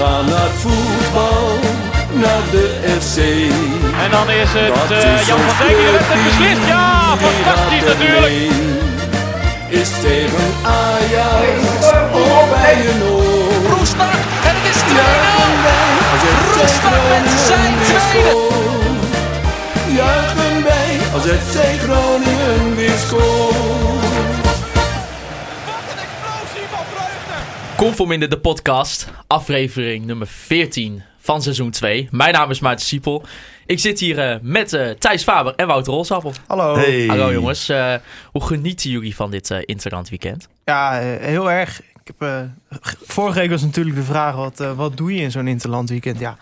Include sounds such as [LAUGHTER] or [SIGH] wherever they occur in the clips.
gaan naar het voetbal, naar de FC. En dan is het Dat eh, is Jan van Dijk die heeft het beslist. Ja, fantastisch natuurlijk. Is tegen Ajax of bij een oor. Roestak en het is 2-0. Juichen wij als FC Roestak met zijn tweede. Juichen wij als FC Groningen weer scoort. Conforminder de podcast, aflevering nummer 14 van seizoen 2. Mijn naam is Maarten Siepel. Ik zit hier eh, met eh, Thijs Faber en Wouter Rolsappel. Hallo. Hey. Hallo jongens, Eh, hoe genieten jullie van dit uh, Interland weekend? Ja, heel erg. Ik heb, eh, vorige week was natuurlijk de vraag, wat, eh, wat doe je in zo'n interland weekend? Ja,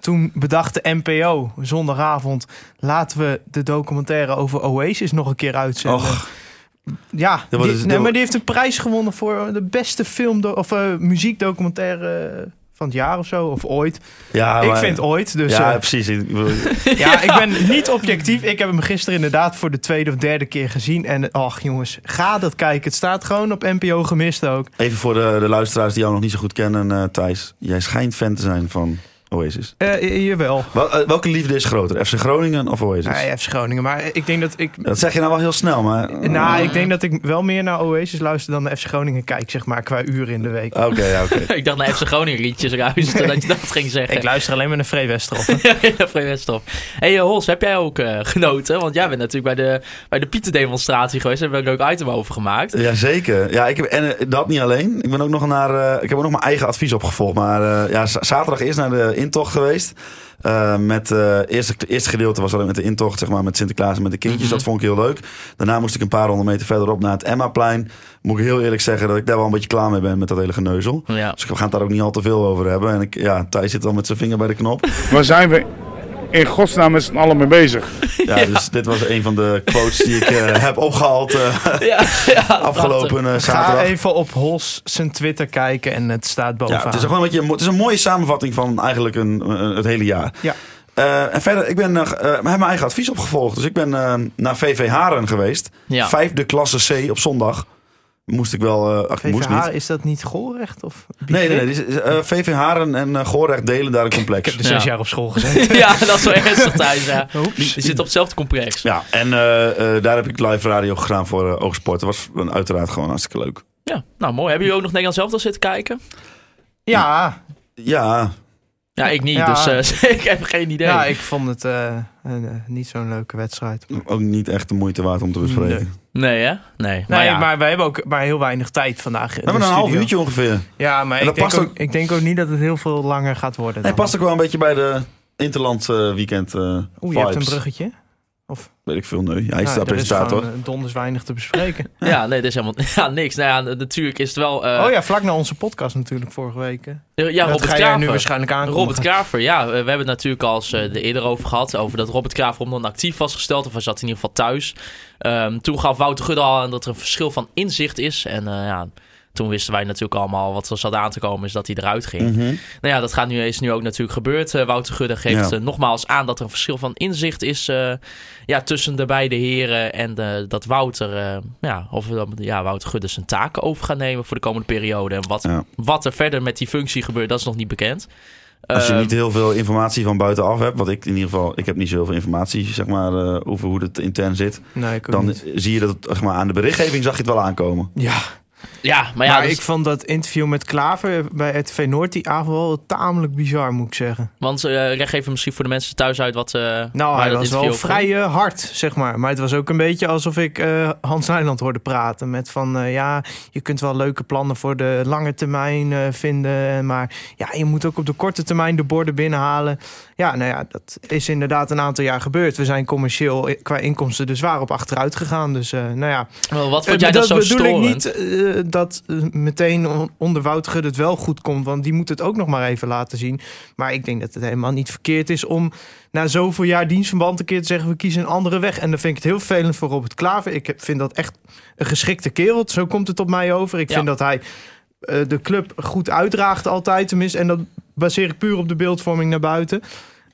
toen bedacht de NPO zondagavond, laten we de documentaire over Oasis nog een keer uitzenden. Och, ja, die, nee, maar die heeft een prijs gewonnen voor de beste film of eh, muziekdocumentaire van het jaar of zo, of ooit. ja, ik vind ooit, dus ja, eh, precies. [LAUGHS] Ja, ik ben niet objectief. Ik heb hem gisteren inderdaad voor de tweede of derde keer gezien. En ach jongens, ga dat kijken. Het staat gewoon op NPO gemist ook. even voor de, de luisteraars die jou nog niet zo goed kennen, eh, Thijs. Jij schijnt fan te zijn van Oasis. Eh, jawel. Wel, eh, welke liefde is groter? FC Groningen of Oasis? Nee, FC Groningen. Maar ik denk dat ik... Dat zeg je nou wel heel snel, maar... Nou, ik denk dat ik wel meer naar Oasis luister dan naar FC Groningen kijk, zeg maar, qua uren in de week. Oké, ja, oké. [LAUGHS] ik dacht naar FC Groningen liedjes luisteren, dat je dat ging zeggen. Ik luister alleen maar naar Free Westerhof. [LAUGHS] ja, Free Westerhof. hey, eh, Hols, heb jij ook eh, genoten? Want jij bent natuurlijk bij de, bij de Pieter-demonstratie geweest. Daar hebben we een leuk item over gemaakt. Jazeker. Ja, ik heb, en dat niet alleen. Ik ben ook nog naar. eh, ik heb ook nog mijn eigen advies opgevolgd. Maar eh, ja, zaterdag eerst naar de intocht geweest. Eh, met eh eerste, eerste gedeelte was alleen met de intocht, zeg maar, met Sinterklaas en met de kindjes. Mhm. Dat vond ik heel leuk. Daarna moest ik een paar honderd meter verderop naar het Emmaplein. Moet ik heel eerlijk zeggen dat ik daar wel een beetje klaar mee ben met dat hele geneuzel. Ja. Dus we gaan het daar ook niet al te veel over hebben. En ik, ja, Thijs zit al met zijn vinger bij de knop. Waar zijn we in godsnaam met z'n allen mee bezig? Ja, dus dit was een van de quotes die ik eh, heb opgehaald eh, [LAUGHS] ja, ja, afgelopen Ga zaterdag. even op Hols zijn Twitter kijken en het staat bovenaan. Ja, het is gewoon een beetje, een mo- het is een mooie samenvatting van eigenlijk een, het hele jaar. Ja. Eh, en verder, ik ben, eh, heb mijn eigen advies opgevolgd. Dus ik ben eh, naar VV Haren geweest. Ja. Vijfde klasse C op zondag. Moest ik wel, eh ach, moest niet. is dat niet Goorrecht? Of Nee, nee, nee. dit is, eh, VV Haren en uh, Goorrecht delen daar een complex. Ik heb er zes Ja. jaar op school gezeten. [LAUGHS] ja, dat is wel ernstig thuis. Ja. Je zit op hetzelfde complex. Ja, en eh, eh, daar heb ik live radio gedaan voor uh, Oogsport. Dat was eh, uiteraard gewoon hartstikke leuk. Ja, nou mooi. Hebben jullie ook nog Nederlands zelf zitten kijken? Ja, Ja, Ja, ik niet, Ja. dus eh, [LAUGHS] ik heb geen idee. ja, ik vond het eh, een, eh, niet zo'n leuke wedstrijd. ook niet echt de moeite waard om te bespreken. Nee, hè? Nee. Maar Nee, ja. maar wij hebben ook maar heel weinig tijd vandaag. We hebben een half uurtje ongeveer. Ja, maar ik dat denk, past ook, ook- ik denk ook niet dat het heel veel langer gaat worden. Hij dan. past ook wel een beetje bij de Interland eh, weekend eh Oeh, je hebt een vibes. Bruggetje. Weet ik veel, nee. Hij is Nou, de er is presentator. eh, donders weinig te bespreken. [LAUGHS] Ja, nee, dat is helemaal [LAUGHS] ja, niks. Nou ja, natuurlijk is het wel... eh, oh ja, vlak na onze podcast natuurlijk vorige week. hè. ja, dat Robert ga jij nu Kraver. waarschijnlijk aankomen. Robert Kraver, ja. We hebben het natuurlijk al eens eh, er eerder over gehad. Over dat Robert Kraver om dan actief was gesteld. Of hij zat in ieder geval thuis. Ehm, toen gaf Wouter Gudde al aan dat er een verschil van inzicht is. En eh, ja, toen wisten wij natuurlijk allemaal wat er zat aan te komen. Is dat hij eruit ging. Mhm. Nou ja, dat gaat nu, is nu ook natuurlijk gebeurd. Eh, Wouter Gudde geeft Ja. eh, nogmaals aan dat er een verschil van inzicht is eh, ja, tussen de beide heren. En dat Wouter, eh, ja, of ja, Wouter Gudde zijn taken over gaat nemen voor de komende periode. En wat, Ja. wat er verder met die functie gebeurt, dat is nog niet bekend. Als je Ehm, niet heel veel informatie van buitenaf hebt, wat ik in ieder geval, ik heb niet zoveel informatie zeg maar, eh, over hoe het intern zit, Nee, ik ook dan niet. zie je dat het, zeg maar, aan de berichtgeving zag je het wel aankomen. Ja, Ja, maar maar, ja, dus- ik vond dat interview met Klaver bij RTV Noord die avond wel tamelijk bizar, moet ik zeggen. want eh leg even misschien voor de mensen thuis uit wat... eh Nou, hij was wel vrij eh, hard, zeg maar. Maar het was ook een beetje alsof ik Hans Nijland hoorde praten. Met van, ja, je kunt wel leuke plannen voor de lange termijn vinden. Maar ja, je moet ook op de korte termijn de borden binnenhalen. Ja, nou ja, dat is inderdaad een aantal jaar gebeurd. We zijn commercieel eh, qua inkomsten dus waar op achteruit gegaan. Dus eh, nou ja, Wel, Wat vond Eh, jij dat zo bedoel storend? ik niet dat meteen on- onder Gudde het wel goed komt. Want die moet het ook nog maar even laten zien. Maar ik denk dat het helemaal niet verkeerd is om na zoveel jaar dienstverband een keer te zeggen... we kiezen een andere weg. En dan vind ik het heel vervelend voor Robert Klaver. Ik vind dat echt een geschikte kerel. Zo komt het op mij over. Ik Ja. vind dat hij de club goed uitdraagt altijd tenminste. En dat baseer ik puur op de beeldvorming naar buiten.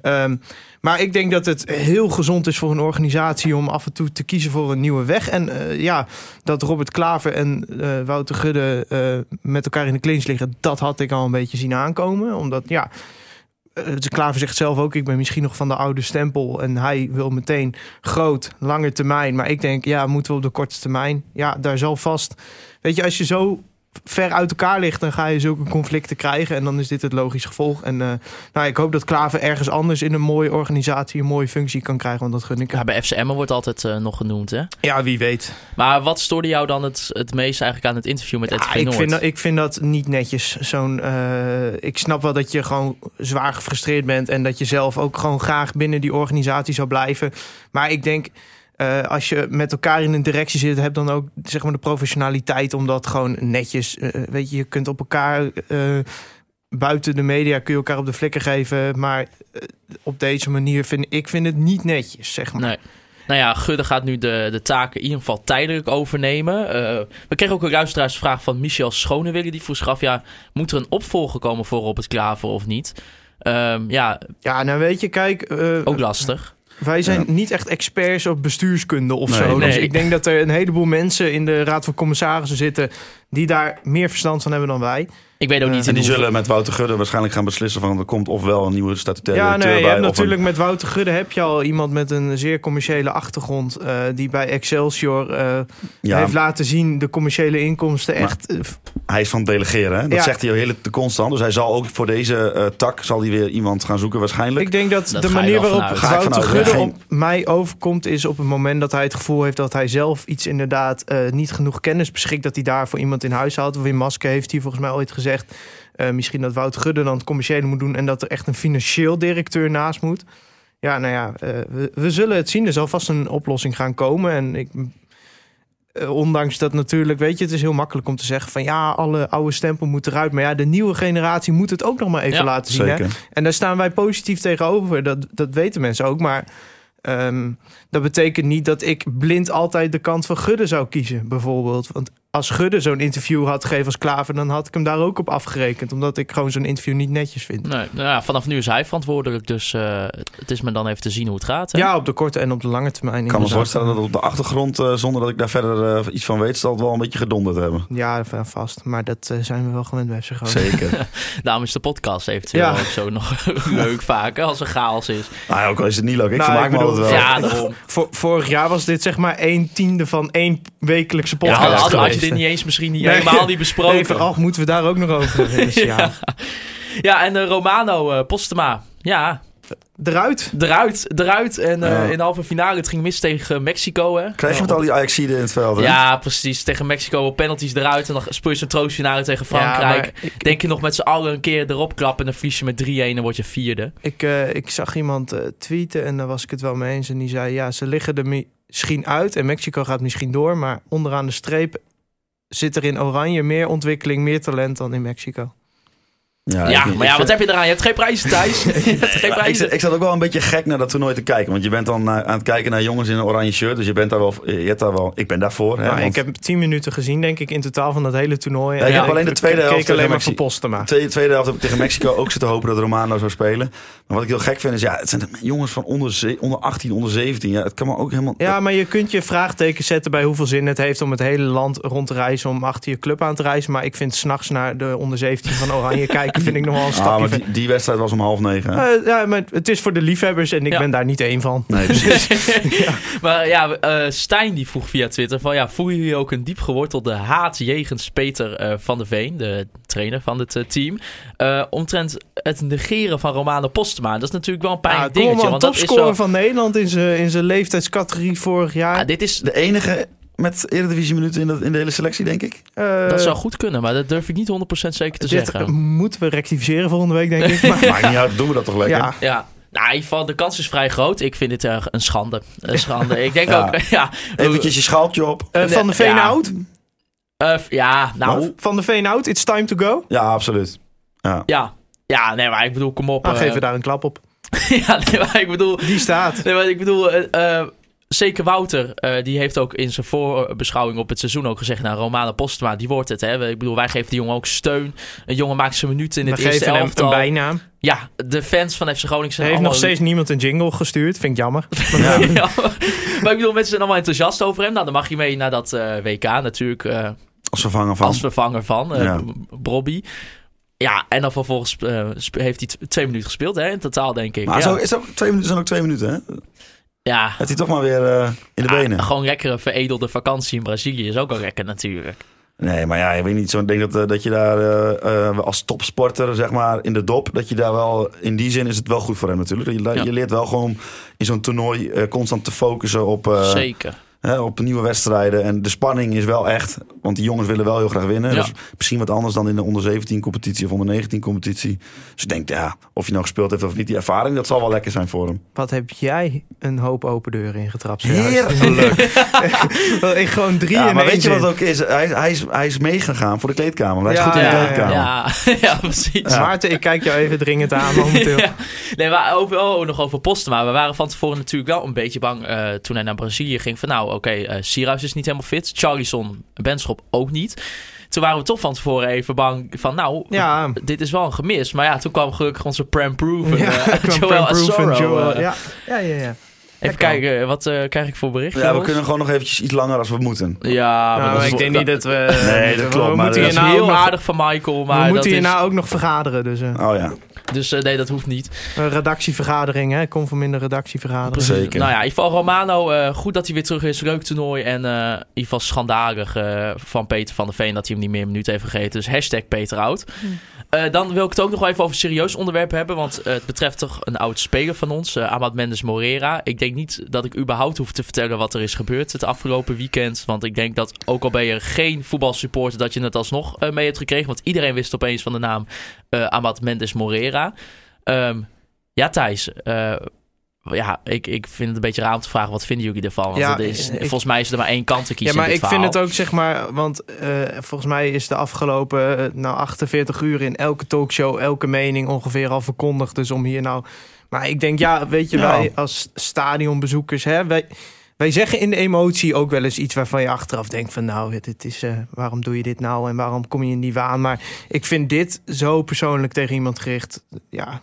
Ehm, maar ik denk dat het heel gezond is voor een organisatie om af en toe te kiezen voor een nieuwe weg. En eh, ja, dat Robert Klaver en eh, Wouter Gudde eh, met elkaar in de clinch liggen, dat had ik al een beetje zien aankomen. Omdat ja, Klaver zegt zelf ook, ik ben misschien nog van de oude stempel. En hij wil meteen groot, lange termijn. Maar ik denk, ja, moeten we op de korte termijn? Ja, daar zal vast... Weet je, als je zo ver uit elkaar ligt, dan ga je zulke conflicten krijgen. En dan is dit het logisch gevolg. En eh, nou, ik hoop dat Klaver ergens anders in een mooie organisatie een mooie functie kan krijgen. Want dat gun ik Ja, bij FCM wordt altijd eh, nog genoemd, hè? Ja, wie weet. Maar wat stoorde jou dan het, het meest eigenlijk aan het interview met Ja, RTV ik, vind dat, ik vind dat niet netjes. Zo'n, eh, ik snap wel dat je gewoon zwaar gefrustreerd bent. En dat je zelf ook gewoon graag binnen die organisatie zou blijven. Maar ik denk, eh, als je met elkaar in een directie zit, heb dan ook zeg maar de professionaliteit om dat gewoon netjes. eh, weet je, je kunt op elkaar. eh, Buiten de media kun je elkaar op de flikker geven. Maar op deze manier vind ik vind het niet netjes, zeg maar. Nee. Nou ja, Gudde gaat nu de, de taken in ieder geval tijdelijk overnemen. We kregen ook een luisteraarsvraag van Michel Schonewille. Die vroeg zich af, ja, moet er een opvolger komen voor Robert Klaver of niet? Ehm, ja, Ja, nou weet je, kijk. ook lastig. Wij zijn niet echt experts op bestuurskunde of Nee, zo. nee. Dus ik denk dat er een heleboel mensen in de Raad van Commissarissen zitten... die daar meer verstand van hebben dan wij. Ik weet ook niet En die zullen met Wouter Gudde waarschijnlijk gaan beslissen van er komt ofwel een nieuwe statutaire Ja, directeur nee, je bij. hebt of natuurlijk een- met Wouter Gudde... heb je al iemand met een zeer commerciële achtergrond... eh, die bij Excelsior eh, ja, heeft laten zien... de commerciële inkomsten Maar- echt... eh, hij is van het delegeren. Hè? Dat Ja. zegt hij al heel te constant. Dus hij zal ook voor deze eh, tak zal hij weer iemand gaan zoeken waarschijnlijk. ik denk dat, Dat de manier waarop Wouter Gudde ja. op mij overkomt... is op het moment dat hij het gevoel heeft dat hij zelf iets inderdaad... eh, niet genoeg kennis beschikt... dat hij daarvoor iemand in huis houdt. Wim Maske heeft hier volgens mij ooit gezegd... eh, misschien dat Wouter Gudde dan het commerciële moet doen... en dat er echt een financieel directeur naast moet. Ja, nou ja, eh, we, we zullen het zien. Er zal vast een oplossing gaan komen. En ik... eh, Ondanks dat natuurlijk, weet je, het is heel makkelijk om te zeggen van ja, alle oude stempel moet eruit. Maar ja, de nieuwe generatie moet het ook nog maar even Ja, laten zien. Hè? En daar staan wij positief tegenover. Dat, dat weten mensen ook. Maar ehm, dat betekent niet dat ik blind altijd de kant van Gudde zou kiezen, bijvoorbeeld. Want als Gudde zo'n interview had gegeven als Klaver, dan had ik hem daar ook op afgerekend. Omdat ik gewoon zo'n interview niet netjes vind. Nee, nou ja, vanaf nu is hij verantwoordelijk, dus eh, het is me dan even te zien hoe het gaat. Hè? Ja, op de korte en op de lange termijn. Ik kan me voorstellen dat op de achtergrond, eh, zonder dat ik daar verder eh, iets van weet, zal het wel een beetje gedonderd hebben. Ja, va- vast. Maar dat zijn we wel gewend bij FC Groningen. Zeker. [LAUGHS] Daarom is de podcast eventueel Ja. ook zo nog [LAUGHS] leuk vaak, hè, als er chaos is. nou, ja, ook al is het niet leuk. Ik Nou, vermaak ik me altijd wel. Ja, daarom. Vorig jaar was dit zeg maar een tiende van één wekelijkse Ja, podcast. had, dit niet eens misschien niet Nee. helemaal niet besproken. Even, ach, moeten we daar ook nog over? [LAUGHS] Dus ja. Ja, en de Romano eh, Postema. Ja, Eruit. eruit, eruit. En eh, Ja. in de halve finale, het ging mis tegen Mexico, hè? Krijg je met al die Ajaxiden in het veld, hè? Ja, precies. Tegen Mexico op penalties eruit. En dan speel je zo'n troostfinale tegen Frankrijk. Ja, maar ik- Denk je nog met z'n allen een keer erop klappen... en dan verlies je met 3-1 en word je vierde. Ik, eh, ik zag iemand eh, tweeten en daar was ik het wel mee eens. En die zei, ja, ze liggen er mi- misschien uit en Mexico gaat misschien door. Maar onderaan de streep zit er in Oranje meer ontwikkeling, meer talent dan in Mexico. Ja, ik- maar ja, ik wat heb je eraan? Je hebt geen prijzen, Thijs. [LAUGHS] je hebt geen ik, prijzen. zat- ik zat ook wel een beetje gek naar dat toernooi te kijken. Want je bent dan naar- aan het kijken naar jongens in een oranje shirt. Dus je bent daar wel. Je hebt daar wel ik ben daarvoor. Hè, Nou, want ik heb tien minuten gezien, denk ik, in totaal van dat hele toernooi. Ja, ik heb alleen de tweede ik helft keek alleen tegen maar voor Mexi- Postema. Tweede, tweede helft heb ik tegen Mexico ook zitten hopen dat Romano zou spelen. Maar wat ik heel gek vind is, ja, het zijn jongens van onder, onder 18, onder 17. Ja, het kan me ook helemaal... Ja, maar je kunt je vraagteken zetten bij hoeveel zin het heeft om het hele land rond te reizen, om achter je club aan te reizen. Maar ik vind s'nachts naar de onder 17 van Oranje [LAUGHS] kijken, vind ik nog wel een Ah, stapje maar ver. die, die wedstrijd was om half negen. Eh, ja, maar het is voor de liefhebbers en ik Ja. ben daar niet één van. Nee, precies. [LAUGHS] Maar ja, eh, Stijn die vroeg via Twitter van... ja, voelen jullie ook een diep gewortelde haat jegens Peter eh, van der Veen... de trainer van het team... eh, omtrent het negeren van Romano Postema. Dat is natuurlijk wel een pijnlijk kom dingetje. Want dat is topscorer wel, van Nederland in zijn in zijn leeftijdscategorie vorig jaar. ja, dit is, De enige met Eredivisie minuten in de, in de hele selectie, denk ik. Eh, dat zou goed kunnen, maar dat durf ik niet 100% zeker te dit zeggen. moeten we rectificeren volgende week, denk ik. [LAUGHS] Maar, niet uit, doen we dat toch lekker? ja, Ja, nou, in ieder geval, de kans is vrij groot. Ik vind dit eh, een schande. Een [LAUGHS] schande. Ik denk Ja. ook, [LAUGHS] ja... Eventjes je schaaltje op. Eh, van de Veen Ja. out. eh, ja, nou, Wat? Van de Veen out, it's time to go. Ja, absoluut. Ja. ja. Ja, nee, maar ik bedoel, kom op. Nou, eh, geven daar een klap op. ja, nee, maar ik bedoel... Die staat. Nee, maar ik bedoel, eh, eh, zeker Wouter, eh, die heeft ook in zijn voorbeschouwing op het seizoen ook gezegd, nou, Romana Postma, die wordt het, hè. Ik bedoel, wij geven die jongen ook steun. Een jongen maakt zijn minuten in We het eerste geven hem een bijnaam. ja, de fans van FC Groningen zijn heeft allemaal... nog steeds niemand een jingle gestuurd. Vind ik jammer. [LAUGHS] Ja. maar ik bedoel, mensen zijn allemaal enthousiast over hem. Nou, dan mag je mee naar dat eh, WK natuurlijk eh, Als vervanger van. als vervanger van Ja. Bobby. Ja, en dan vervolgens eh, heeft hij twee minuten gespeeld, hè, in totaal, denk ik. maar ja. zo, is ook, twee minuten zijn ook twee minuten, hè? Ja. Heeft hij toch maar weer eh, in de Ah, benen. gewoon lekkere veredelde vakantie in Brazilië is ook al lekker natuurlijk. Nee, maar ja, ik weet niet. Zo, ik denk dat, eh, dat je daar eh, als topsporter, zeg maar, in de dop, dat je daar wel, in die zin is het wel goed voor hem natuurlijk. Je, Ja. je leert wel gewoon in zo'n toernooi constant te focussen op, Zeker. Hè, op nieuwe wedstrijden. En de spanning is wel echt, want die jongens willen wel heel graag winnen. Ja. Dus misschien wat anders dan in de onder 17 competitie of onder 19 competitie. Dus ik denk, ja, of je nou gespeeld heeft of niet, die ervaring, dat zal wel lekker zijn voor hem. Wat heb jij een hoop open deuren ingetrapt? Heerlijk. [LAUGHS] ik gewoon drie Ja, in maar weet je wat zin. ook is? Hij, hij, is, hij is meegegaan voor de kleedkamer. Hij is Ja, goed in de ja, kleedkamer. Ja, ja, [LAUGHS] precies. Maarten, ik kijk jou even dringend aan momenteel. [LAUGHS] Ja. Nee, maar over, oh, nog over Postema. We waren van tevoren natuurlijk wel een beetje bang eh, toen hij naar Brazilië ging. Van nou, oké, eh Sierhuis is niet helemaal fit. Charlison, Benschop ook niet. Toen waren we toch van tevoren even bang van nou, Ja, dit is wel een gemis. Maar ja, toen kwam gelukkig onze Prem Proven. ja, eh, [LAUGHS] kwam Joel Prem Proof en Asoro, Joel. eh. Ja, ja, ja. ja. Even kijken, wat eh, krijg ik voor bericht? Ja, we kunnen gewoon nog eventjes iets langer als we moeten. Ja, maar Nou, dat is, ik denk niet dat we... Nee, dat klopt, We maar moeten dat hier dat is nou heel ook nog, aardig van Michael. Maar we dat moeten hier is, nou ook nog vergaderen. Dus eh, Oh ja. Dus eh, nee, dat hoeft niet. een redactievergadering, hè. Conform in de redactievergadering. Zeker. Nou ja, in ieder geval Romano, eh, goed dat hij weer terug is. Leuk toernooi. En eh, in ieder geval schandalig van Peter van der Veen dat hij hem niet meer een minuut heeft gegeven. Dus hashtag Peter Oud. Eh, dan wil ik het ook nog wel even over een serieus onderwerp hebben. Want eh, het betreft toch een oud speler van ons, eh Amad Mendes Morera. Ik denk niet dat ik überhaupt hoef te vertellen wat er is gebeurd het afgelopen weekend. Want ik denk dat ook al ben je geen voetbalsupporter, dat je het alsnog mee hebt gekregen. Want iedereen wist opeens van de naam Amad Mendes Morera. Ehm, ja, Thijs. Ja, ik, ik vind het een beetje raar om te vragen, wat vinden jullie ervan? Want Ja, het is, ik- volgens mij is er maar één kant te Ja, kiezen maar in ik vind het ook, zeg maar, want eh, volgens mij is de afgelopen eh, nou, 48 uur in elke talkshow, elke mening ongeveer al verkondigd. Dus om hier nou. Maar ik denk, ja, weet je, Ja. wij als stadionbezoekers, hè, wij, wij zeggen in de emotie ook wel eens iets waarvan je achteraf denkt van, nou, dit is, eh, waarom doe je dit nou en waarom kom je in die waan? Maar ik vind dit zo persoonlijk tegen iemand gericht, ja,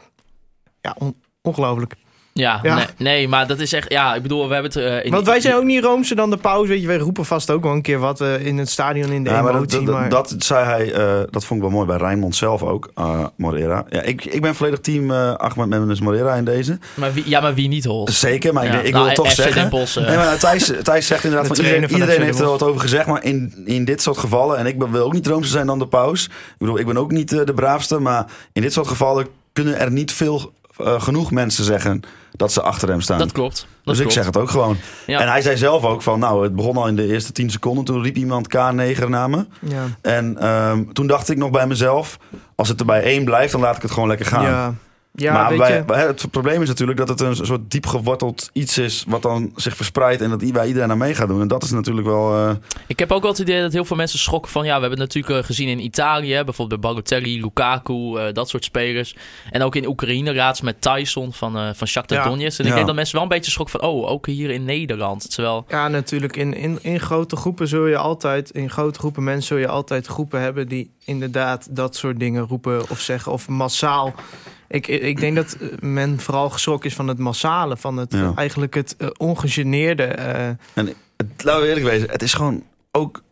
ja on- ongelooflijk. Ja, Ja. Nee, nee, maar dat is echt... Ja, ik bedoel, we hebben het... eh, in Want wij zijn ook niet roomser dan de pauze, weet je, wij roepen vast ook wel een keer wat eh, in het stadion in de Ja, maar emotie. dat, dat, maar- dat zei hij, eh, dat vond ik wel mooi bij Rijnmond zelf ook, eh, Morera. Ja, ik, ik ben volledig team eh Ahmed Mendes Morera in deze. Maar wie, ja, maar wie niet, Hols? Zeker, maar ik, Ja, ik nou, wil het toch FC zeggen. Nee, maar Thijs, Thijs zegt inderdaad, De van iedereen, van heeft er wat over gezegd. Maar in, in dit soort gevallen, en ik ben, wil ook niet roomser zijn dan de paus. Ik bedoel, ik ben ook niet de braafste. Maar in dit soort gevallen kunnen er niet veel genoeg mensen zeggen dat ze achter hem staan. Dat klopt. Dat dus ik zeg het ook gewoon. Ja. En hij zei zelf ook van, nou, het begon al in de eerste 10 seconden. Toen riep iemand K9 namen. ja. En ehm, toen dacht ik nog bij mezelf, als het er bij één blijft, dan laat ik het gewoon lekker gaan. Ja, ja maar weet bij- je. bij- het probleem is natuurlijk dat het een soort diep geworteld iets is... wat dan zich verspreidt en dat waar iedereen aan mee gaat doen. En dat is natuurlijk wel... eh, Ik heb ook wel het idee dat heel veel mensen schokken van... Ja, we hebben het natuurlijk eh, gezien in Italië. Bijvoorbeeld bij Balotelli, Lukaku, eh, dat soort spelers. En ook in Oekraïne laatst met Tyson van, eh van Shakhtar Ja. Donetsk. En ik Ja. denk dat mensen wel een beetje schokken van... Oh, ook hier in Nederland. Terwijl... Ja, natuurlijk. In, in, in grote groepen zul je altijd, in grote groepen mensen zul je altijd groepen hebben die inderdaad dat soort dingen roepen of zeggen. Of massaal. Ik, ik denk dat eh, men vooral geschrokken is van het massale, van het Ja. eigenlijk het eh, ongegeneerde. eh, het, laten we eerlijk wezen, het is gewoon ook...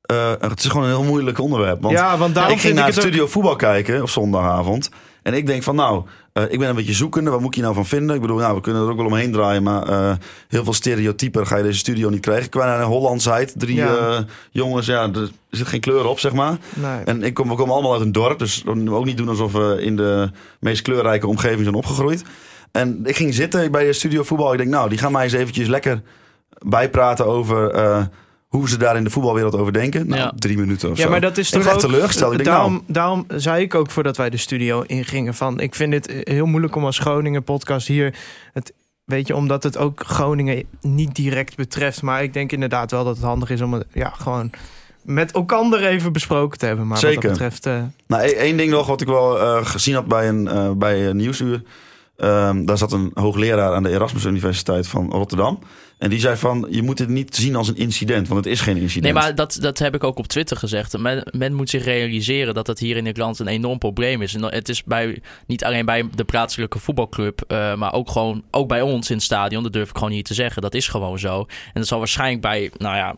eh, het is gewoon een heel moeilijk onderwerp. Want ja, want daarom ik ging vind naar ik het ook- studio voetbal kijken op zondagavond. En ik denk van nou, eh, ik ben een beetje zoekende. Wat moet ik hier nou van vinden? Ik bedoel, nou, we kunnen er ook wel omheen draaien. Maar eh, heel veel stereotypen ga je deze studio niet krijgen. Qua naar Hollandsheid. Drie Ja. eh, jongens, ja, er zit geen kleur op, zeg maar. Nee. En ik kom, we komen allemaal uit een dorp. Dus we ook niet doen alsof we in de meest kleurrijke omgeving zijn opgegroeid. En ik ging zitten bij de studio voetbal. Ik denk, nou, die gaan mij eens eventjes lekker bijpraten over... hoe ze daar in de voetbalwereld over denken. Nou, Ja. drie minuten of Ja, zo. maar dat is toch ook... teleurgesteld. Ik denk, daarom, nou, daarom zei ik ook voordat wij de studio ingingen van... ik vind het heel moeilijk om als Groningen podcast hier... Het, weet je, omdat het ook Groningen niet direct betreft. Maar ik denk inderdaad wel dat het handig is om het ja, gewoon met elkaar even besproken te hebben. Maar wat Zeker. dat betreft... eh, Nou, e- één ding nog wat ik wel eh, gezien had bij een, eh, bij een nieuwsuur. Ehm, daar zat een hoogleraar aan de Erasmus Universiteit van Rotterdam. En die zei van, je moet het niet zien als een incident, want het is geen incident. Nee, maar dat, dat heb ik ook op Twitter gezegd. Men, men moet zich realiseren dat dat hier in Nederland een enorm probleem is. En het is bij, niet alleen bij de plaatselijke voetbalclub, eh, maar ook gewoon ook bij ons in het stadion. Dat durf ik gewoon niet te zeggen. Dat is gewoon zo. En dat zal waarschijnlijk bij, nou ja,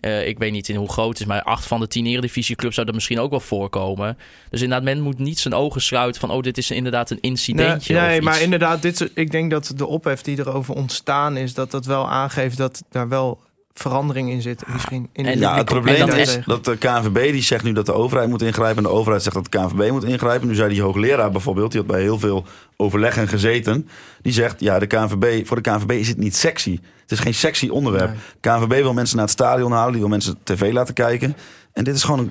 eh, ik weet niet in hoe groot het is, maar acht van de tien eredivisieclubs zou dat misschien ook wel voorkomen. Dus inderdaad, men moet niet zijn ogen sluiten van, oh, dit is inderdaad een incidentje. Nee, nee maar inderdaad, dit, ik denk dat de ophef die erover ontstaan is, dat dat wel aangeeft dat daar wel verandering in zit. Misschien in En de- Ja, het probleem is- dat de KNVB die zegt nu dat de overheid moet ingrijpen. En de overheid zegt dat de KNVB moet ingrijpen. Nu zei die hoogleraar bijvoorbeeld, die had bij heel veel overleggen gezeten. Die zegt, ja, de KNVB, voor de KNVB is het niet sexy. Het is geen sexy onderwerp. Nee. KNVB wil mensen naar het stadion halen. Die wil mensen tv laten kijken. En dit is gewoon een,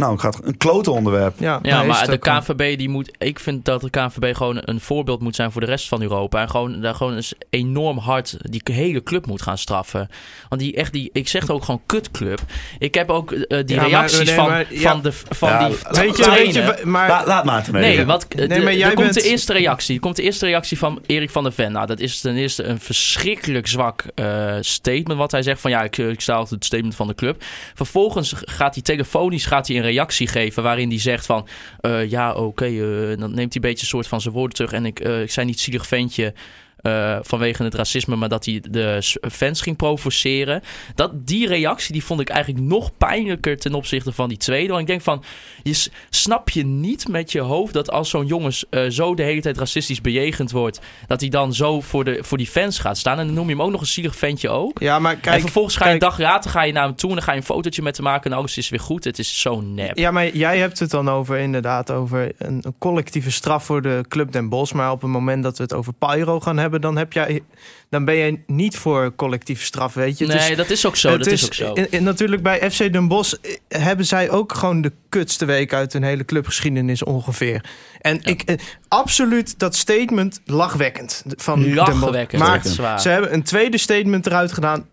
nou, het gaat een klote onderwerp. Ja, Ja, nee, is maar het de. KNVB die moet. Ik vind dat de KNVB gewoon een voorbeeld moet zijn voor de rest van Europa. En gewoon daar gewoon eens enorm hard die hele club moet gaan straffen. Want die echt die. Ik zeg het ook gewoon kutclub. Ik heb ook eh, die Ja, maar- reacties nee, van, maar- ja. van de van Ja, die. weet je, weet je, maar La- laat Maarten mee. Nee, wat, Nee, de- maar jij er komt bent- de eerste reactie. Er komt de eerste reactie van Erik van der Ven. Nou, dat is ten eerste een verschrikkelijk zwak eh, statement. Wat hij zegt van ja, ik, ik sta achter het statement van de club. Vervolgens gaat hij telefonisch gaat hij een reactie geven waarin hij zegt van eh, ja, oké, eh, dan neemt hij een beetje een soort van zijn woorden terug. En ik, eh, ik zei niet zielig ventje. Eh, vanwege het racisme, maar dat hij de fans ging provoceren. Dat, die reactie die vond ik eigenlijk nog pijnlijker ten opzichte van die tweede. Want ik denk van, je snap je niet met je hoofd dat als zo'n jongens eh, zo de hele tijd racistisch bejegend wordt, dat hij dan zo voor, de, voor die fans gaat staan. En dan noem je hem ook nog een zielig ventje ook. Ja, maar en kijk, vervolgens ga je kijk, een dag later ga je naar hem toe en dan ga je een fotootje met hem maken en alles is weer goed. Het is zo nep. Ja, maar jij hebt het dan over inderdaad over een, een collectieve straf voor de Club Den Bosch. Maar op het moment dat we het over Pyro gaan hebben, dan, heb jij, dan ben jij niet voor collectieve straf, weet je. Nee, is- dat is ook zo. Dat is, ook zo. in- natuurlijk bij FC Den Bosch eh, hebben zij ook gewoon de kutste week uit hun hele clubgeschiedenis ongeveer. En ik, eh, absoluut dat statement lachwekkend van Den Bosch. Lachwekkend, Maar ze hebben een tweede statement eruit gedaan.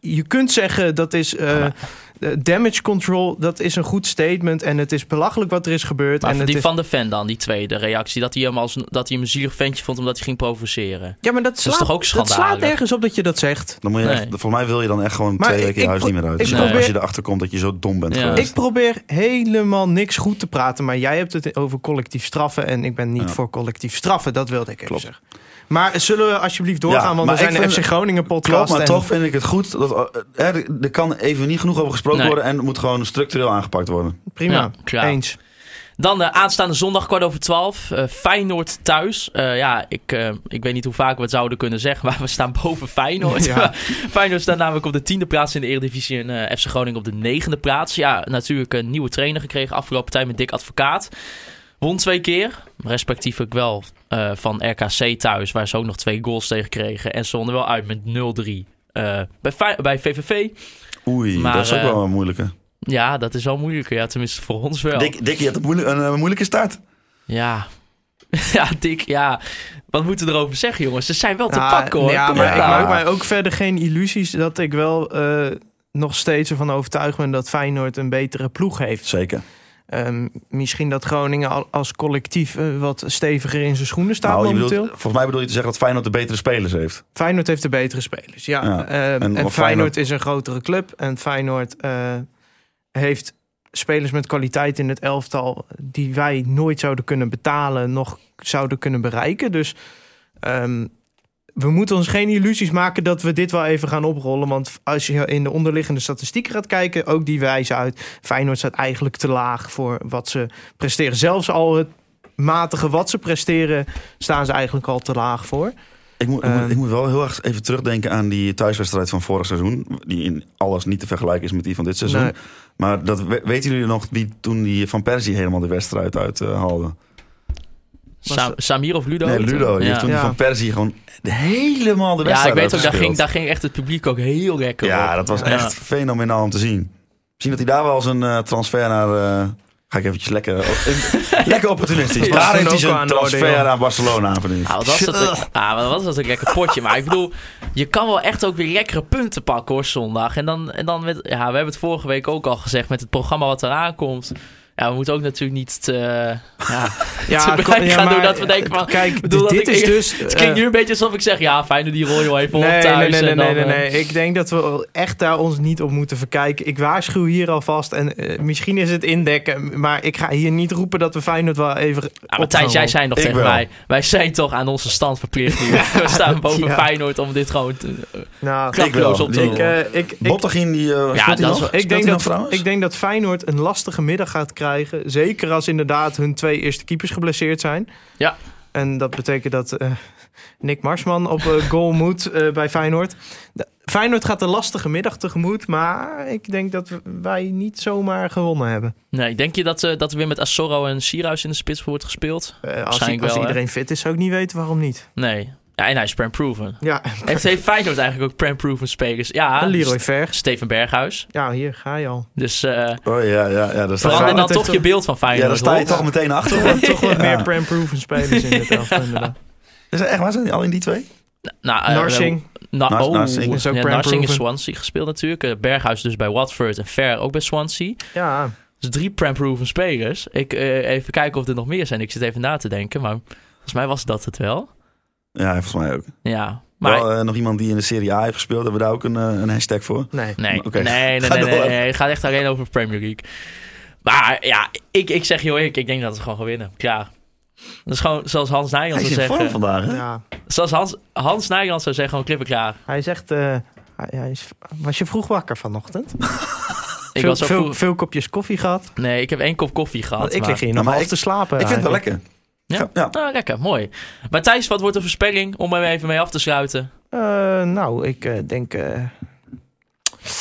Je kunt zeggen dat is eh, [LAUGHS] damage control. Dat is een goed statement en het is belachelijk wat er is gebeurd. Maar en het die is, van de fan dan, die tweede reactie, dat hij hem, als, dat hij hem een zielig ventje vond omdat hij ging provoceren. ja, maar dat, is slaat, toch ook dat slaat schandalig? nergens op dat je dat zegt. Dan moet je Nee. echt, volgens mij wil je dan echt gewoon Maar twee ik- weken je ik huis niet meer uit. ik Als je- probeer- Als je erachter komt dat je zo dom bent Ja. geweest. Ik probeer helemaal niks goed te praten, maar jij hebt het over collectief straffen en ik ben niet Ja. voor collectief straffen. Dat wilde ik even Klopt. zeggen. Maar zullen we alsjeblieft doorgaan, Ja, want maar we zijn ik de FC Groningen Klopt, podcast. maar en- toch vind ik het goed. Dat, eh, er, er kan even niet genoeg over gesproken Nee. worden en het moet gewoon structureel aangepakt worden. Prima, Ja, klaar. eens. Dan de aanstaande zondag kwart over twaalf. eh, Feyenoord thuis. Eh, ja, ik, eh, ik weet niet hoe vaak we het zouden kunnen zeggen, [LAUGHS] maar we staan boven Feyenoord. [LAUGHS] Ja. Feyenoord staat namelijk op de tiende plaats in de Eredivisie en eh, FC Groningen op de negende plaats. Ja, natuurlijk een nieuwe trainer gekregen afgelopen tijd met Dick Advocaat. Won twee keer, respectievelijk wel eh, van RKC thuis, waar ze ook nog twee goals tegen kregen. En ze wonnen wel uit met 0-3 eh, bij, Fey- bij VVV. Oei, Maar, dat is ook eh, wel een moeilijke. Ja, dat is wel moeilijker. Ja, tenminste voor ons wel. Dick, Dick, je hebt een, moeilijk- een, eh, moeilijke start. Ja. [LAUGHS] Ja, Dick, ja. Wat moeten we erover zeggen, jongens? Ze zijn wel te Ja, pakken, hoor. Ja, maar ik maak mij ook verder geen illusies dat ik wel eh, nog steeds ervan overtuigd ben dat Feyenoord een betere ploeg heeft. Zeker. Ehm, misschien dat Groningen al- als collectief eh, wat steviger in zijn schoenen staat Nou, je momenteel. bedoelt, volgens mij bedoel je te zeggen dat Feyenoord de betere spelers heeft. Feyenoord heeft de betere spelers, ja. Ja. Ehm, En en of Feyenoord, Feyenoord- is een grotere club. En Feyenoord eh, heeft spelers met kwaliteit in het elftal... die wij nooit zouden kunnen betalen, nog zouden kunnen bereiken. Dus ehm, we moeten ons geen illusies maken dat we dit wel even gaan oprollen. Want als je in de onderliggende statistieken gaat kijken... ook die wijzen uit, Feyenoord staat eigenlijk te laag voor wat ze presteren. Zelfs al het matige wat ze presteren, staan ze eigenlijk al te laag voor. Ik moet, ik, moet, Ehm. ik moet wel heel erg even terugdenken aan die thuiswedstrijd van vorig seizoen. Die in alles niet te vergelijken is met die van dit seizoen. Nee. Maar dat, we- weten jullie nog wie toen die van Persie helemaal de wedstrijd uit eh, haalde? Sam- Samir of Ludo? Nee, Ludo. Die Ja. heeft toen Ja. van Persie gewoon helemaal de Ja, wedstrijd ik weet ook, daar ging, daar ging echt het publiek ook heel lekker Ja, op. dat was Ja. echt fenomenaal om te zien. Misschien dat hij daar wel eens een eh, transfer naar... eh, ga ik eventjes lekker... [LAUGHS] lekker opportunistisch. Ja, daar heeft hij zijn aan transfer aan Barcelona aanverdiend. Ah, wat was dat, een, ah, wat was dat een lekker potje. Maar ik bedoel, je kan wel echt ook weer lekkere punten pakken hoor, zondag. En dan, en dan met, ja, we hebben het vorige week ook al gezegd met het programma wat eraan komt. Ja, we moeten ook natuurlijk niet te, ja, [LAUGHS] Ja, te ja, gaan doen maar, dat we denken van... Kijk, bedoel dit ik- is dus... [LAUGHS] Het klinkt eh, nu een beetje alsof ik zeg, ja, fijn die rol joh even op Nee, thuis. nee, nee, en nee, dan, nee, nee, eh, nee. Ik denk dat we echt daar ons niet op moeten verkijken. Ik waarschuw hier alvast. En eh, misschien is het indekken. Maar ik ga hier niet roepen dat we Feyenoord wel even Ja, op maar Thijs, gaan jij zei nog tegen wel. mij, wij zijn toch aan onze stand verplicht nu. [LAUGHS] We staan boven Ja. Feyenoord om dit gewoon te, eh, Nou, wel. op te Ik, eh, ik, ik, Bottegien, die eh Ja, dat is ik, denk dat, ik denk dat Feyenoord een lastige middag gaat krijgen. Zeker als inderdaad hun twee eerste keepers geblesseerd zijn. Ja. En dat betekent dat eh, Nick Marsman op eh, goal [LAUGHS] moet eh, bij Feyenoord. De- Feyenoord gaat een lastige middag tegemoet. Maar ik denk dat we- wij niet zomaar gewonnen hebben. Nee, denk je dat, dat er weer met Assoro en Sierhuis in de spits wordt gespeeld? Als Waarschijnlijk als wel, hè? iedereen fit is, zou ik niet weten waarom niet. Nee. Ja, en hij is prem-proven. Ja, Heeft, heeft Feyenoord eigenlijk ook prem-proven spelers? Ja, en Leroy Ver. Steven Berghuis. Ja, hier ga je al. Dus eh Oh ja, ja, ja. Daar sta verander dan toch je beeld van Feyenoord. ja, daar sta je toch meteen achter. Toch, toch [LAUGHS] wat Ja. meer prem-proven spelers in dit elftal [LAUGHS] inderdaad. Is dat echt waar? Zijn die al in die twee? Nou, eh, Narsing. Na Nars- oh, Narsing is ook ja, Narsing is. Swansea gespeeld natuurlijk. Eh, Berghuis dus bij Watford en Fer ook bij Swansea. Ja, Dus drie prem-proven spelers. Ik eh, even kijken of er nog meer zijn. Ik zit even na te denken, maar volgens mij was dat het wel. Ja, volgens mij ook. Ja, maar Wel, eh, nog iemand die in de Serie A heeft gespeeld. Hebben we daar ook een, eh, een hashtag voor? nee. nee, nee, nee, [LAUGHS] nee, nee, door. nee. Het gaat echt alleen over Premier League. Maar ja, ik, ik zeg joh, ik, ik denk dat we gewoon gaan winnen. Klaar. Dat is gewoon zoals Hans Nijland Hij zou is in vorm zeggen. vandaag, hè? Ja, Zoals Hans, Hans Nijland zou zeggen, gewoon klippen klaar. hij zegt... eh, hij, hij is, was je vroeg wakker vanochtend? [LAUGHS] Ik veel, was veel, vroeg- veel kopjes koffie gehad. Nee, ik heb één kop koffie gehad. Want ik maar- lig hier nog maar half ik- te slapen. Ik vind het wel lekker. Ja? Ja. Nou, lekker, mooi. Maar Thijs, wat wordt de voorspelling om er even mee af te sluiten? Eh, nou, ik eh, denk eh,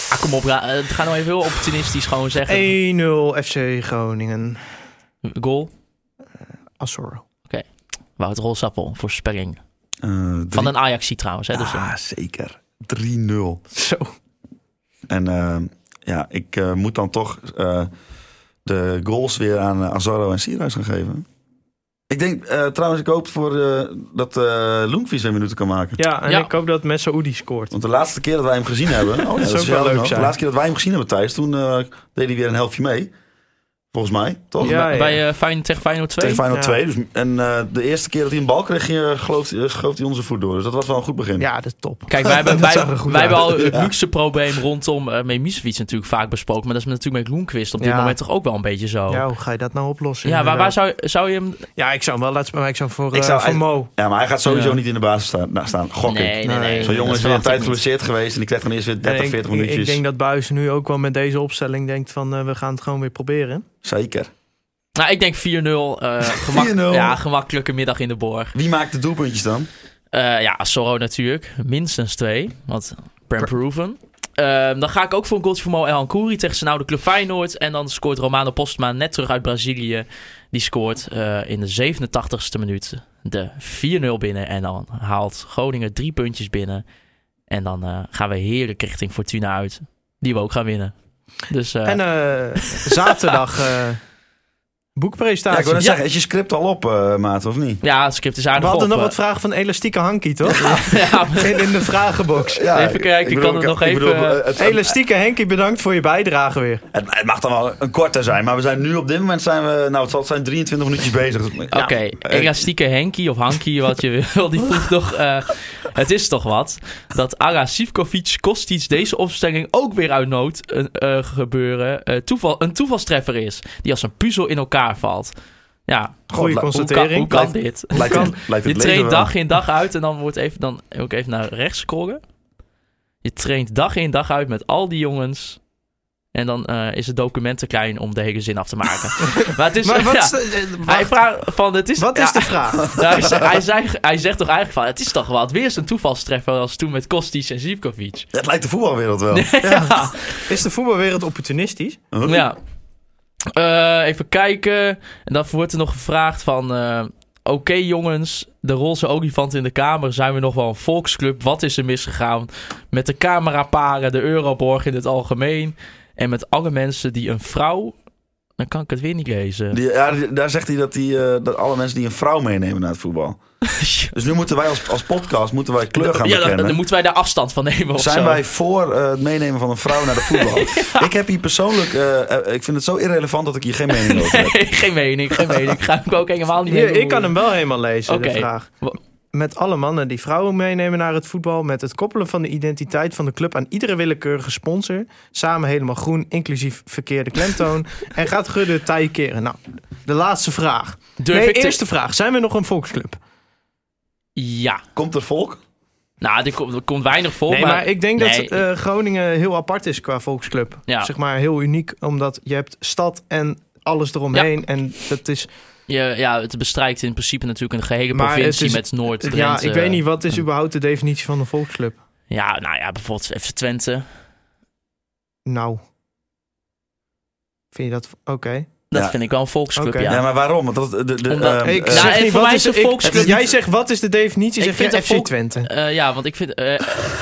Ah, kom op, ra- eh, ga nou even heel opportunistisch gewoon zeggen. 1-0 FC Groningen. Goal. Assoro. Wouter Rolsappel, voorspelling. Eh, drie- Van een Ajaxie trouwens. Hè, dus, Ah, zeker. 3-0. Zo. En ja, ik eh, moet dan toch eh, de goals weer aan Azaro en Sierhuis gaan geven. Ik denk eh, trouwens, ik hoop voor, eh, dat eh Loenkvies weer minuten kan maken. Ja, en Ja. ik hoop dat Messaoudi scoort. Want de laatste keer dat wij hem gezien hebben... [LAUGHS] Oh, ja, zou ook voor jou wel leuk nog. De laatste keer dat wij hem gezien hebben, Thijs, toen eh, deed hij weer een helftje mee. Volgens mij, toch? Ja, ja. Bij eh Feyenoord tegen Feyenoord 2. Tegen Feyenoord Ja. 2. Dus, en eh, de eerste keer dat hij een bal kreeg, ging, geloof, hij- schoof hij onze voet door. Dus dat was wel een goed begin. Ja, dat is top. Kijk, wij [LAUGHS] hebben, wij, hebben al het luxe probleem rondom uh, Memisevic natuurlijk vaak besproken. Maar dat is natuurlijk met Loenquist op dit Ja. moment toch ook wel een beetje zo. Ja, Ja, hoe ga je dat nou oplossen? waar, waar inderdaad? zou, zou je hem... Ja, ik zou hem wel laten spelen, maar ik zou hem voor, Ik eh, zou- voor Mo. Ja, maar hij gaat sowieso Ja. niet in de basis staan. Nou, staan gok ik. Nee, nee, nee. Zo'n jongen is weer een tijd geblesseerd geweest en die krijgt dan eerst weer 30, En 40 ik, minuutjes. ik denk dat Buis nu ook wel met deze opstelling denkt van eh, we gaan het gewoon weer proberen. Zeker. Nou, ik denk 4-0. eh, [LAUGHS] gemak- 4-0. Ja, gemakkelijke middag in de borg. Wie maakt de doelpuntjes dan? Eh, ja, Sorro natuurlijk. Minstens twee. Want Prem Proven. Ehm, dan ga ik ook voor een goaltje voor Mo El Kouri tegen zijn oude club Feyenoord. En dan scoort Romano Postma net terug uit Brazilië. Die scoort eh, in de 87ste minuut de 4-0 binnen. En dan haalt Groningen drie puntjes binnen. En dan gaan we heerlijk richting Fortuna uit. Die we ook gaan winnen. Dus eh, En eh, zaterdag [LAUGHS] eh Ja, boekpresentatie. ik wil net Ja. zeggen, is je script al op, eh maat, of niet? ja, het script is we aardig hadden op, nog eh. wat vragen van elastieke Hankie, toch? ja, [LAUGHS] in, in de vragenbox. Ja, Even kijken, ik kan het nog even- eh, het, Elastieke Henkie, bedankt voor je bijdrage weer. het- het mag dan wel een korte zijn, maar we zijn nu op dit moment zijn we, nou het zal zijn 23 minuutjes bezig. Dus- ja, Oké, elastieke Henkie of Hankie, wat je [LAUGHS] wil, die vroeg toch... eh, het is toch wat dat Aga Sivkovic Kostic deze opstelling ook weer uit nood gebeuren eh, toeval, een toevalstreffer is. Die als een puzzel in elkaar valt. Ja, hoe kan, constatering. hoe kan dit? lijkt, kan- het, lijkt Je traint dag in dag uit en dan wordt even, dan ook even naar rechts scrollen. Je traint dag in dag uit met al die jongens. En dan eh, is het document te klein om de hele zin af te maken. [LAUGHS] maar het is... Maar wat ja, is de, eh, hij vraagt van, het is, wat ja, is de vraag? [LAUGHS] nou, hij, hij, zei- hij zegt toch eigenlijk van, het is toch wat, weer zo'n toevalstreffer als toen met Kostic en Zivkovic. Het lijkt de voetbalwereld wel. [LAUGHS] ja. Is de voetbalwereld opportunistisch? Ja. Eh, even kijken. En dan wordt er nog gevraagd van, eh, oké jongens, de roze olifant in de kamer, zijn we nog wel een volksclub? Wat is er misgegaan met de cameraparen, de Euroborg in het algemeen en met alle mensen die een vrouw Dan kan ik het weer niet lezen. Die, ja, daar zegt hij dat, die, eh, dat alle mensen die een vrouw meenemen naar het voetbal. [LAUGHS] Dus nu moeten wij als, als podcast moeten wij kleur gaan ja, dan, bekennen. dan moeten wij daar afstand van nemen of Zijn zo. wij voor eh, het meenemen van een vrouw naar de voetbal? [LAUGHS] Ik heb hier persoonlijk, eh, ik vind het zo irrelevant dat ik hier geen mening over heb. Nee, [LAUGHS] geen mening, geen mening. Ik ga hem ook helemaal niet Hier, mee ik kan hem wel helemaal lezen, Oké. de vraag. Met alle mannen die vrouwen meenemen naar het voetbal... met het koppelen van de identiteit van de club aan iedere willekeurige sponsor... samen helemaal groen, inclusief verkeerde klemtoon... [LAUGHS] en gaat Gudde tij keren. Nou, de laatste vraag. Durf nee, ik te- eerste vraag. Zijn we nog een volksclub? Ja. Komt er volk? Nou, er komt, er komt weinig voor. nee, maar, ik denk Nee, dat eh, Groningen heel apart is qua volksclub. Ja. Zeg maar heel uniek, omdat je hebt stad en alles eromheen. En dat is... je, ja, het bestrijkt in principe natuurlijk een gehele Maar provincie is- met Noord, Drenthe. Ja, ik weet niet, wat is überhaupt de definitie van een volksclub? Ja, nou ja, bijvoorbeeld FC Twente. Nou. Vind je dat... Oké. Dat Ja. vind ik wel een volksclub, ja. Ja, maar waarom? Want dat, de, de, Omdat- ehm, Ik eh, Nou, zeg niet, voor mij is een ik- volksclub Jij niet- zegt, wat is de definitie? Ik Zeg vind een FC volk- Twente? Eh, ja, want ik vind... eh,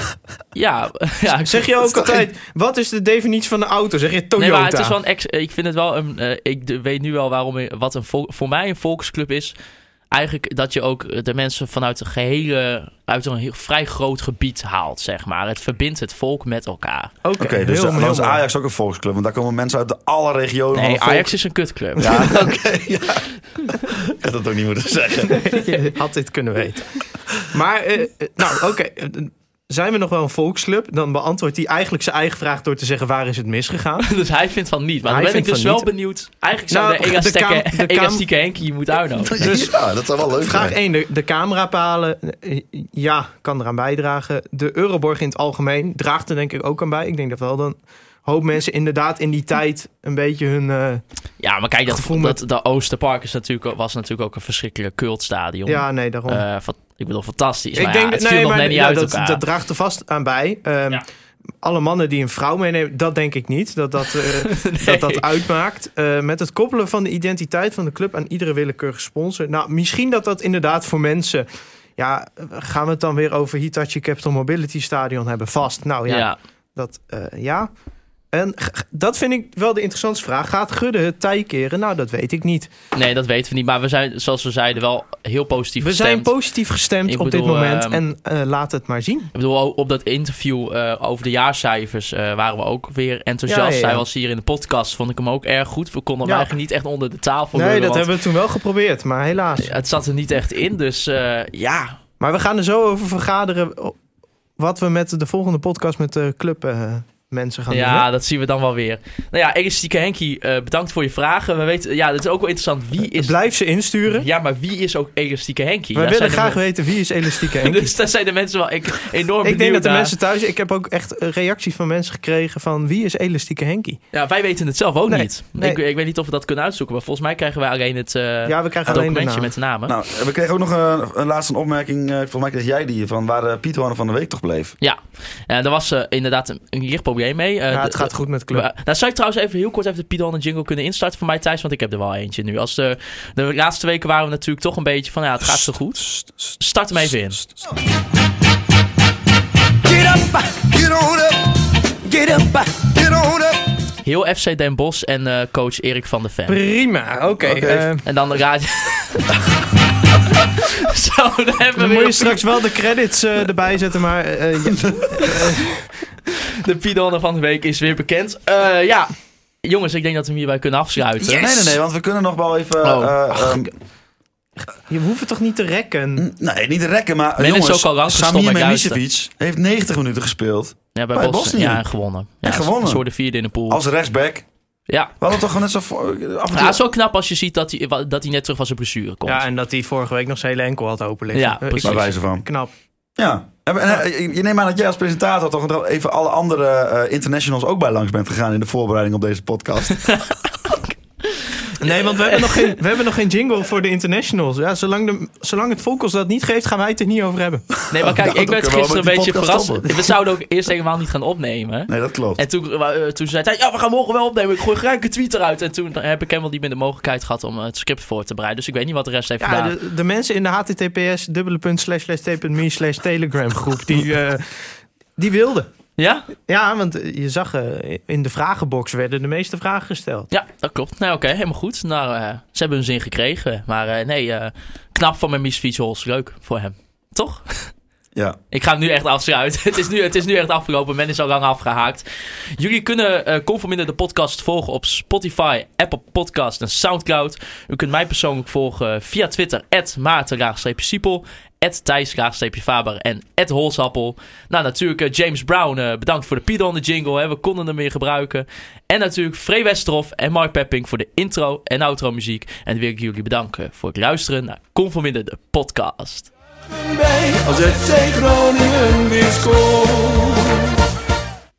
[LAUGHS] ja, [LAUGHS] ja, Zeg je ook altijd, wat is de definitie van een auto? Zeg je Toyota? Nee, maar het is wel een ex ik vind het wel een. eh, ik weet nu wel waarom ik- wat een vol- voor mij een volksclub is. Eigenlijk dat je ook de mensen vanuit een gehele, uit een heel, vrij groot gebied haalt, zeg maar. Het verbindt het volk met elkaar. Oké, dus heel- dan heel is mooi. Ajax ook een volksclub. Want daar komen mensen uit de alle regionen van Nee, volk. Ajax is een kutclub. Ja, [LAUGHS] oké. ja. Ik had dat ook niet moeten zeggen. [LAUGHS] Je had dit kunnen weten. Maar, eh, eh, nou oké. Zijn we nog wel een volksclub? Dan beantwoordt hij eigenlijk zijn eigen vraag door te zeggen... waar is het misgegaan? [LAUGHS] dus hij vindt van niet. Maar Hij dan ben ik dus wel niet. benieuwd. Eigenlijk zou Nou, de de elastieke, de [LAUGHS] kaam- elastieke Henkie je moet uitnodigen. Dus- ja, dat zou wel leuk Vraag zijn. 1, de, de camerapalen. eh, Ja, kan eraan bijdragen. De Euroborg in het algemeen draagt er denk ik ook aan bij. Ik denk dat wel dan hoop mensen inderdaad in die tijd een beetje hun... eh, Ja, maar kijk, dat, Gevoel met- dat, de Oosterpark is natuurlijk, was natuurlijk ook een verschrikkelijk cultstadion. ja, nee, daarom. Van- ik bedoel, fantastisch. ik maar denk ja, dat het viel nee, nog maar net niet ja, uit dat, elkaar. dat draagt er vast aan bij. Ehm, Ja. Alle mannen die een vrouw meenemen, dat denk ik niet. Dat dat, eh, [LAUGHS] dat, dat uitmaakt. Met het koppelen van de identiteit van de club aan iedere willekeurige sponsor. Nou, misschien dat dat inderdaad voor mensen. Ja, gaan we het dan weer over Hitachi Capital Mobility Stadion hebben? Vast. Nou ja, ja. dat ja. En dat vind ik wel de interessantste vraag. Gaat Gudde het tij keren? Nou, dat weet ik niet. Nee, dat weten we niet. Maar we zijn, zoals we zeiden, wel heel positief We zijn gestemd. positief gestemd Ik op bedoel, dit moment. ehm, en eh, laat het maar zien. Ik bedoel, op dat interview eh, over de jaarcijfers eh, waren we ook weer enthousiast. Ja, ja, ja. Hij was hier in de podcast, vond ik hem ook erg goed. We konden hem eigenlijk niet echt onder de tafel Nee, dat hebben we toen wel geprobeerd. Maar helaas. Het zat er niet echt in, dus ja. Maar we gaan er zo over vergaderen wat we met de volgende podcast met de club mensen gaan doen. Ja, hè? dat zien we dan wel weer. Nou ja, Elastieke Henkie, eh, bedankt voor je vragen. We weten, ja, dat is ook wel interessant. Wie is... Blijf ze insturen. Ja, maar wie is ook Elastieke Henkie? Wij Daar willen de graag weten wie is elastieke [LAUGHS] Henk. men- Dus daar zijn de mensen wel ik, enorm ik denk benieuwd dat de naar. mensen thuis... Ik heb ook echt eh, reacties van mensen gekregen van wie is elastieke Henkie? Ja, wij weten het zelf ook Nee, niet. nee. Ik, ik weet niet of we dat kunnen uitzoeken, maar volgens mij krijgen wij alleen het, eh Ja, we krijgen alleen de documentje naam. met de namen. Nou, we kregen ook nog een, een laatste opmerking. eh, volgens mij kreeg jij die van waar eh, Piet Warner van de Week toch bleef. Ja, en daar was eh, inderdaad een, een lichtprobleem mee. Eh, Ja, de- het gaat goed met de club. nou, zou ik trouwens even heel kort even de Pidon en Jingle kunnen instarten voor mij thuis? Want ik heb er wel eentje nu. Als de, de laatste weken waren we natuurlijk toch een beetje van ja, het gaat zo goed. Start hem even in. Get up, get on up, get up, get on up. Heel FC Den Bosch en eh, coach Erik van der Ven. Prima, oké. Eh, En dan raad [LAUGHS] je... Zo, dan hebben we moet je straks wel de credits eh, erbij zetten, maar... eh, ja, [LAUGHS] de Pidon van de week is weer bekend. Eh, ja, jongens, ik denk dat we hem hierbij kunnen afsluiten. Nee, nee, nee, want we kunnen nog wel even... Oh. eh, Ach, ehm, je hoeft het toch niet te rekken? nee, niet de rekken, maar Men is jongens, ook al Samir heeft 90 minuten gespeeld Ja, bij, Bij Bos. Bosnië. Ja, en gewonnen. Ja, En gewonnen. Ze worden vierde in de pool. als rechtsback. Ja. We hadden toch gewoon net zo... voor- Af en Ja, toe... het is wel knap als je ziet dat hij, dat hij net terug van zijn blessure komt. Ja, en dat hij vorige week nog zijn hele enkel had open liggen. Ja, precies. bij wijze van. Knap. Ja. En, eh, je neemt aan dat jij als presentator toch even alle andere eh, internationals ook bij langs bent gegaan in de voorbereiding op deze podcast. [LAUGHS] Nee, want we hebben, nog geen, we hebben nog geen jingle voor de internationals. Ja, zolang, de, zolang het volk ons dat niet geeft, gaan wij het er niet over hebben. Nee, maar kijk, ik werd gisteren een beetje verrast. We zouden ook eerst helemaal niet gaan opnemen. Nee, dat klopt. En toen, eh, toen zei hij, ja, we gaan morgen wel opnemen. Ik gooi gelijk een tweet eruit. En toen heb ik helemaal niet meer de mogelijkheid gehad om het script voor te bereiden. Dus ik weet niet wat de rest heeft Ja, gedaan. de, de mensen in de https dubbele punt slash slash t.me slash telegram groep, die, eh, die wilden. Ja? Ja, want eh, je zag eh, in de vragenbox werden de meeste vragen gesteld. Ja, dat klopt. Nou, oké, helemaal goed. Nou, eh, ze hebben hun zin gekregen. Maar nee, knap van mijn Mies Fietshols. Leuk voor hem. Toch? [LAUGHS] Ja. Ik ga hem nu echt afsluiten. [LAUGHS] het, is nu, het is nu echt afgelopen. Men is al lang afgehaakt. Jullie kunnen eh Conforminder de podcast volgen op Spotify, Apple Podcast en Soundcloud. U kunt mij persoonlijk volgen via Twitter, maarten-siepel, thijs-faber en holsappel. Nou, natuurlijk eh, James Brown, eh, bedankt voor de Pido on de jingle. We konden hem weer gebruiken. En natuurlijk Free Westerhof en Mark Pepping voor de intro en outro muziek. En dan wil ik jullie bedanken voor het luisteren naar Conforminder de podcast. Bij als het Groningen weer scoort.